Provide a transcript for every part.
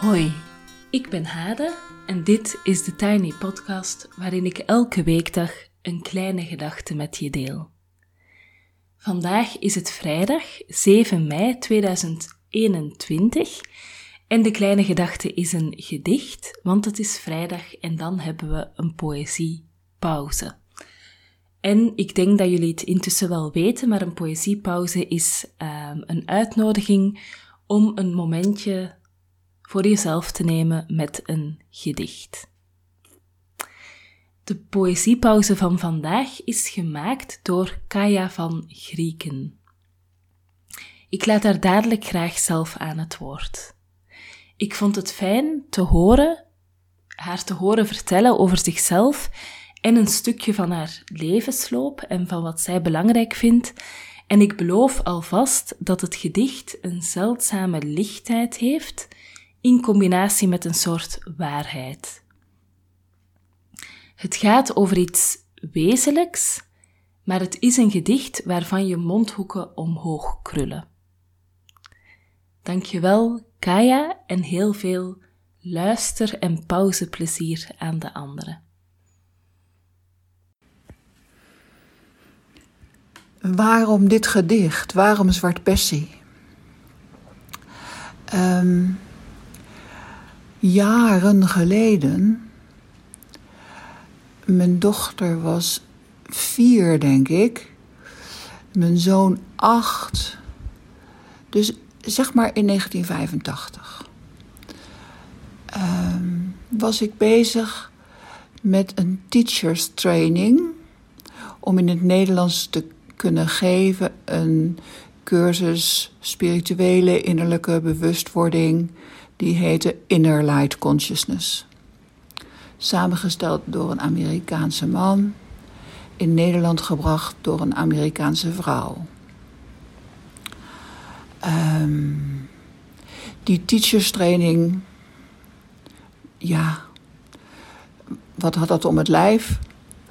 Hoi, ik ben Hade en dit is de Tiny Podcast waarin ik elke weekdag een kleine gedachte met je deel. Vandaag is het vrijdag 7 mei 2021 en de kleine gedachte is een gedicht, want het is vrijdag en dan hebben we een poëziepauze. En ik denk dat jullie het intussen wel weten, maar een poëziepauze is uh, een uitnodiging om een momentje voor jezelf te nemen met een gedicht. De poëziepauze van vandaag is gemaakt door Kaya van Grieken. Ik laat haar dadelijk graag zelf aan het woord. Ik vond het fijn te horen, haar te horen vertellen over zichzelf en een stukje van haar levensloop en van wat zij belangrijk vindt. En ik beloof alvast dat het gedicht een zeldzame lichtheid heeft in combinatie met een soort waarheid. Het gaat over iets wezenlijks, maar het is een gedicht waarvan je mondhoeken omhoog krullen. Dankjewel, Kaya, en heel veel luister- en pauzeplezier aan de anderen. Waarom dit gedicht? Waarom Zwart Bessie? Um, jaren geleden. Mijn dochter was vier, denk ik. Mijn zoon acht. Dus zeg maar in 1985. Ehm, was ik bezig met een teachers training. Om in het Nederlands te kunnen geven een cursus spirituele innerlijke bewustwording die heette Inner Light Consciousness. Samengesteld door een Amerikaanse man, in Nederland gebracht door een Amerikaanse vrouw. Um, die teacherstraining, ja, wat had dat om het lijf?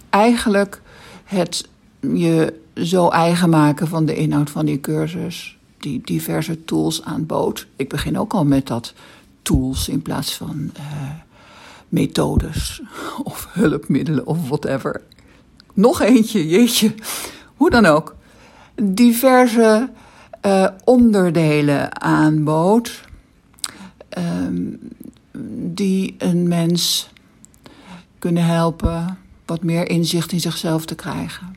Eigenlijk het je zo eigen maken van de inhoud van die cursus, die diverse tools aanbood. Ik begin ook al met dat tools in plaats van uh, methodes of hulpmiddelen of whatever. Nog eentje, jeetje. Hoe dan ook. Diverse uh, onderdelen aanbood. Um, die een mens kunnen helpen wat meer inzicht in zichzelf te krijgen.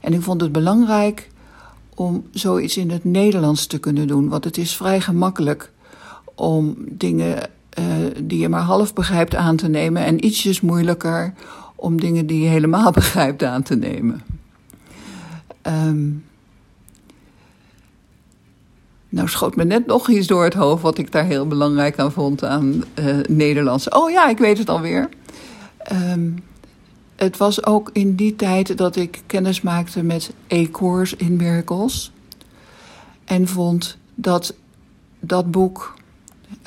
En ik vond het belangrijk om zoiets in het Nederlands te kunnen doen, want het is vrij gemakkelijk om dingen uh, die je maar half begrijpt aan te nemen en ietsjes moeilijker om dingen die je helemaal begrijpt aan te nemen. Um, nou schoot me net nog iets door het hoofd wat ik daar heel belangrijk aan vond aan uh, Nederlands. Oh ja, ik weet het alweer. Um, het was ook in die tijd dat ik kennis maakte met E-Course in Miracles. En vond dat dat boek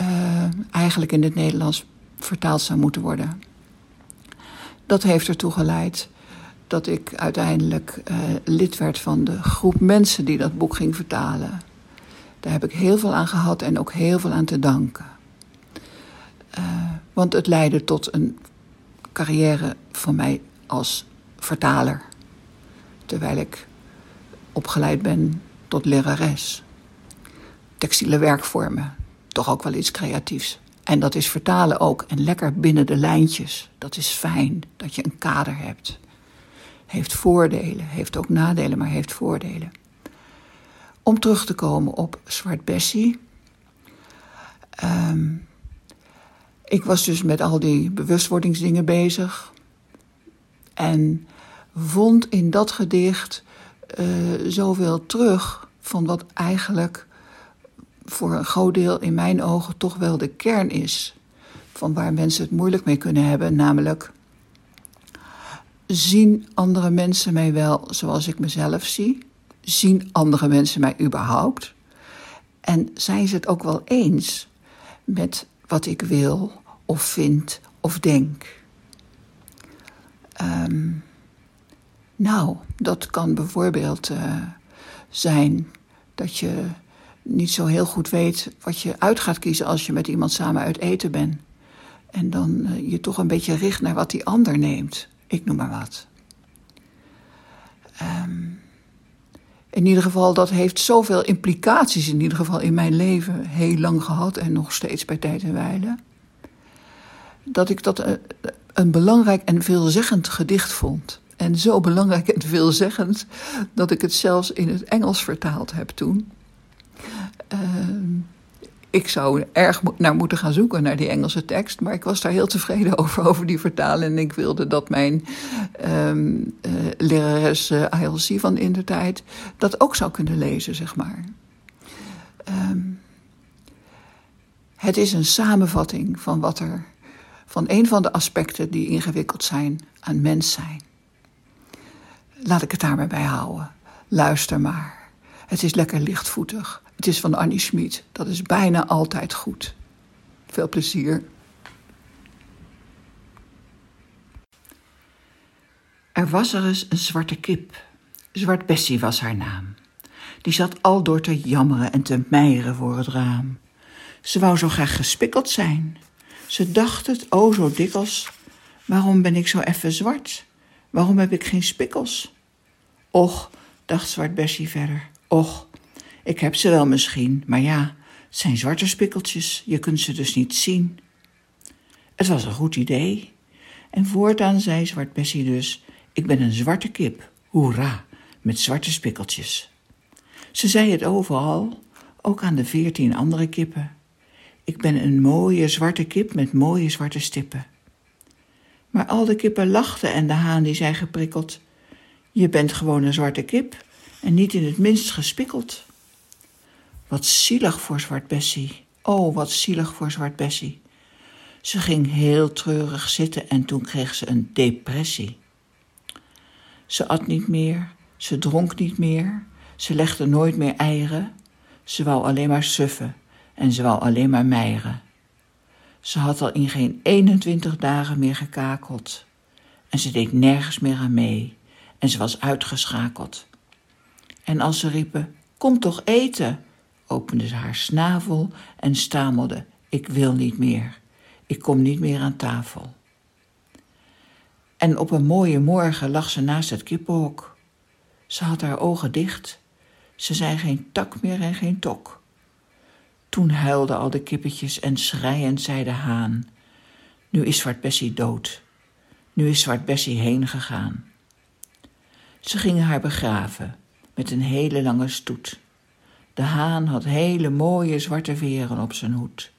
uh, eigenlijk in het Nederlands vertaald zou moeten worden. Dat heeft ertoe geleid dat ik uiteindelijk uh, lid werd van de groep mensen die dat boek ging vertalen. Daar heb ik heel veel aan gehad en ook heel veel aan te danken. Uh, want het leidde tot een carrière voor mij als vertaler. Terwijl ik opgeleid ben tot lerares. Textiele werkvormen, toch ook wel iets creatiefs. En dat is vertalen ook. En lekker binnen de lijntjes. Dat is fijn dat je een kader hebt. Heeft voordelen, heeft ook nadelen, maar heeft voordelen. Om terug te komen op Zwart Bessie. Um, ik was dus met al die bewustwordingsdingen bezig. En vond in dat gedicht uh, zoveel terug van wat eigenlijk voor een groot deel in mijn ogen toch wel de kern is van waar mensen het moeilijk mee kunnen hebben, namelijk zien andere mensen mij wel zoals ik mezelf zie? Zien andere mensen mij überhaupt? En zijn ze het ook wel eens met wat ik wil of vind of denk? Um, nou, dat kan bijvoorbeeld uh, zijn dat je niet zo heel goed weet wat je uit gaat kiezen als je met iemand samen uit eten bent. En dan je toch een beetje richt naar wat die ander neemt. Ik noem maar wat. Um, in ieder geval, dat heeft zoveel implicaties in ieder geval in mijn leven heel lang gehad en nog steeds bij tijd en wijle. Dat ik dat eh, een belangrijk en veelzeggend gedicht vond. En zo belangrijk en veelzeggend dat ik het zelfs in het Engels vertaald heb toen. Uh, ik zou erg naar moeten gaan zoeken naar die Engelse tekst. Maar ik was daar heel tevreden over, over die vertaling. En ik wilde dat mijn um, uh, lerares uh, eh, ILC van in de tijd dat ook zou kunnen lezen, zeg maar. Um, het is een samenvatting van wat er, van een van de aspecten die ingewikkeld zijn aan mens zijn. Laat ik het daar maar bij houden. Luister maar. Het is lekker lichtvoetig. Het is van Annie Schmid. Dat is bijna altijd goed. Veel plezier. Er was er eens een zwarte kip. Zwart Bessie was haar naam. Die zat al door te jammeren en te meieren voor het raam. Ze wou zo graag gespikkeld zijn. Ze dacht het, oh zo dikwijls. Waarom ben ik zo effen zwart? Waarom heb ik geen spikkels? Och, dacht Zwart Bessie verder. Och, ik heb ze wel misschien, maar ja, het zijn zwarte spikkeltjes, je kunt ze dus niet zien. Het was een goed idee. En voortaan zei Zwart Bessie dus: Ik ben een zwarte kip, hoera, met zwarte spikkeltjes. Ze zei het overal, ook aan de veertien andere kippen. Ik ben een mooie zwarte kip met mooie zwarte stippen. Maar al de kippen lachten en de haan die zei geprikkeld: Je bent gewoon een zwarte kip en niet in het minst gespikkeld. Wat zielig voor Zwart Bessie. Oh, wat zielig voor Zwart Bessie. Ze ging heel treurig zitten en toen kreeg ze een depressie. Ze at niet meer, ze dronk niet meer, ze legde nooit meer eieren. Ze wou alleen maar suffen en ze wou alleen maar meieren. Ze had al in geen 21 dagen meer gekakeld. En ze deed nergens meer aan mee. En ze was uitgeschakeld. En als ze riepen: Kom toch eten, opende ze haar snavel en stamelde: Ik wil niet meer. Ik kom niet meer aan tafel. En op een mooie morgen lag ze naast het kippenhok. Ze had haar ogen dicht. Ze zei geen tak meer en geen tok. Toen huilden al de kippetjes en schreiend zei de haan: Nu is Zwart Bessie dood. Nu is Zwart Bessie heen gegaan. Ze gingen haar begraven met een hele lange stoet. De haan had hele mooie zwarte veren op zijn hoed.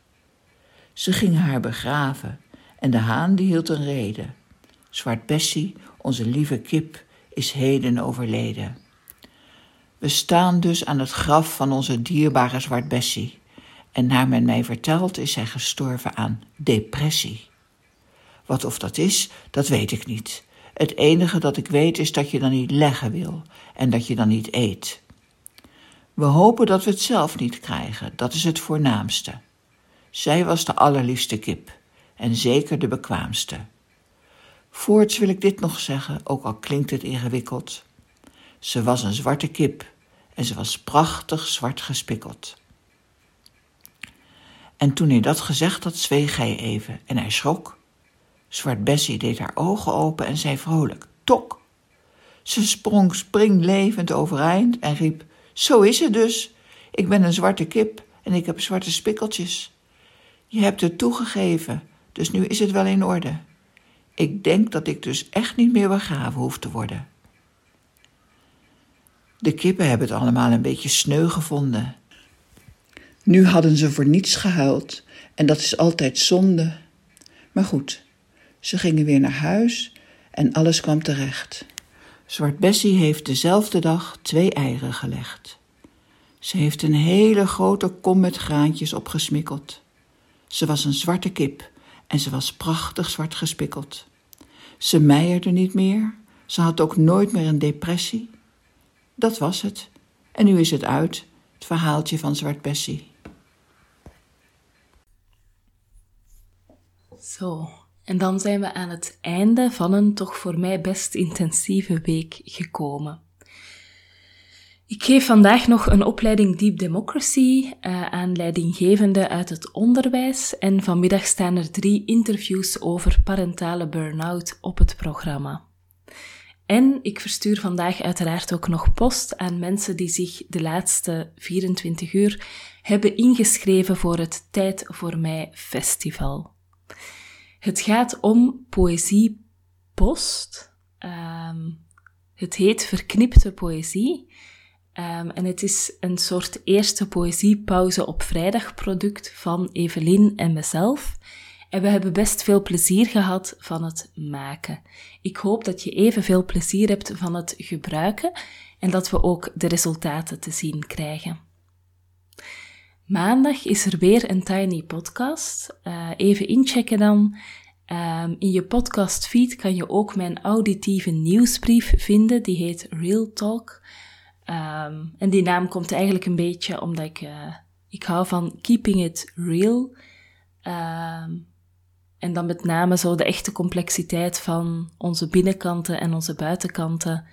Ze gingen haar begraven en de haan die hield een reden. Zwart Bessie, onze lieve kip, is heden overleden. We staan dus aan het graf van onze dierbare Zwart Bessie. En naar men mij vertelt is zij gestorven aan depressie. Wat of dat is, dat weet ik niet. Het enige dat ik weet is dat je dan niet leggen wil en dat je dan niet eet. We hopen dat we het zelf niet krijgen, dat is het voornaamste. Zij was de allerliefste kip en zeker de bekwaamste. Voorts wil ik dit nog zeggen, ook al klinkt het ingewikkeld. Ze was een zwarte kip en ze was prachtig zwart gespikkeld. En toen hij dat gezegd had, zweeg hij even en hij schrok. Zwart Bessie deed haar ogen open en zei vrolijk: Tok! Ze sprong springlevend overeind en riep: zo is het dus. Ik ben een zwarte kip en ik heb zwarte spikkeltjes. Je hebt het toegegeven, dus nu is het wel in orde. Ik denk dat ik dus echt niet meer begraven hoef te worden. De kippen hebben het allemaal een beetje sneu gevonden. Nu hadden ze voor niets gehuild en dat is altijd zonde. Maar goed, ze gingen weer naar huis en alles kwam terecht. Zwart Bessie heeft dezelfde dag twee eieren gelegd. Ze heeft een hele grote kom met graantjes opgesmikkeld. Ze was een zwarte kip en ze was prachtig zwart gespikkeld. Ze meierde niet meer, ze had ook nooit meer een depressie. Dat was het. En nu is het uit, het verhaaltje van Zwart Bessie. Zo, en dan zijn we aan het einde van een toch voor mij best intensieve week gekomen. Ik geef vandaag nog een opleiding Deep Democracy uh, aan leidinggevenden uit het onderwijs en vanmiddag staan er drie interviews over parentale burn-out op het programma. En ik verstuur vandaag uiteraard ook nog post aan mensen die zich de laatste 24 uur hebben ingeschreven voor het Tijd voor Mij Festival. Het gaat om poëziepost. Um, het heet Verknipte Poëzie. Um, en het is een soort eerste poëziepauze op vrijdag product van Evelien en mezelf. En we hebben best veel plezier gehad van het maken. Ik hoop dat je evenveel plezier hebt van het gebruiken en dat we ook de resultaten te zien krijgen. Maandag is er weer een Tiny Podcast. Uh, even inchecken dan. Um, in je podcastfeed kan je ook mijn auditieve nieuwsbrief vinden. Die heet Real Talk. Um, en die naam komt eigenlijk een beetje omdat ik, uh, ik hou van keeping it real. Um, en dan met name zo de echte complexiteit van onze binnenkanten en onze buitenkanten.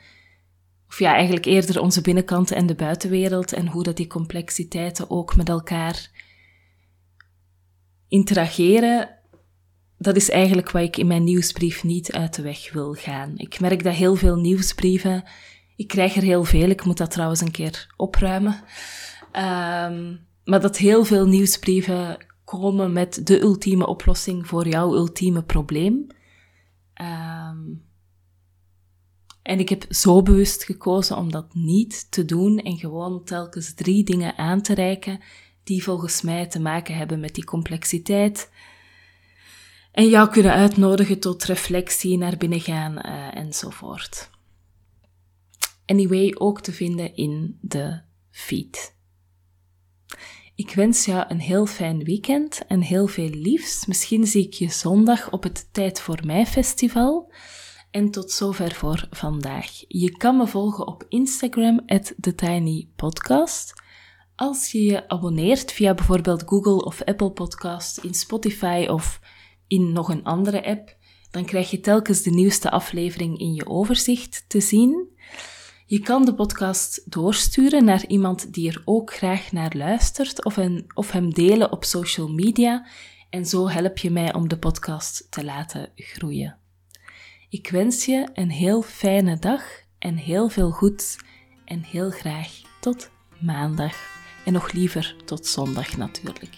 Of ja, eigenlijk eerder onze binnenkanten en de buitenwereld en hoe dat die complexiteiten ook met elkaar interageren. Dat is eigenlijk wat ik in mijn nieuwsbrief niet uit de weg wil gaan. Ik merk dat heel veel nieuwsbrieven, ik krijg er heel veel, ik moet dat trouwens een keer opruimen. Um, maar dat heel veel nieuwsbrieven komen met de ultieme oplossing voor jouw ultieme probleem. Um, en ik heb zo bewust gekozen om dat niet te doen en gewoon telkens drie dingen aan te reiken die volgens mij te maken hebben met die complexiteit. En jou kunnen uitnodigen tot reflectie, naar binnen gaan uh, enzovoort. Anyway, ook te vinden in de feed. Ik wens jou een heel fijn weekend en heel veel liefs. Misschien zie ik je zondag op het Tijd voor Mij festival. En tot zover voor vandaag. Je kan me volgen op Instagram, TheTinyPodcast. Als je je abonneert via bijvoorbeeld Google of Apple Podcast, in Spotify of in nog een andere app, dan krijg je telkens de nieuwste aflevering in je overzicht te zien. Je kan de podcast doorsturen naar iemand die er ook graag naar luistert of, of hem delen op social media en zo help je mij om de podcast te laten groeien. Ik wens je een heel fijne dag en heel veel goeds en heel graag tot maandag en nog liever tot zondag natuurlijk.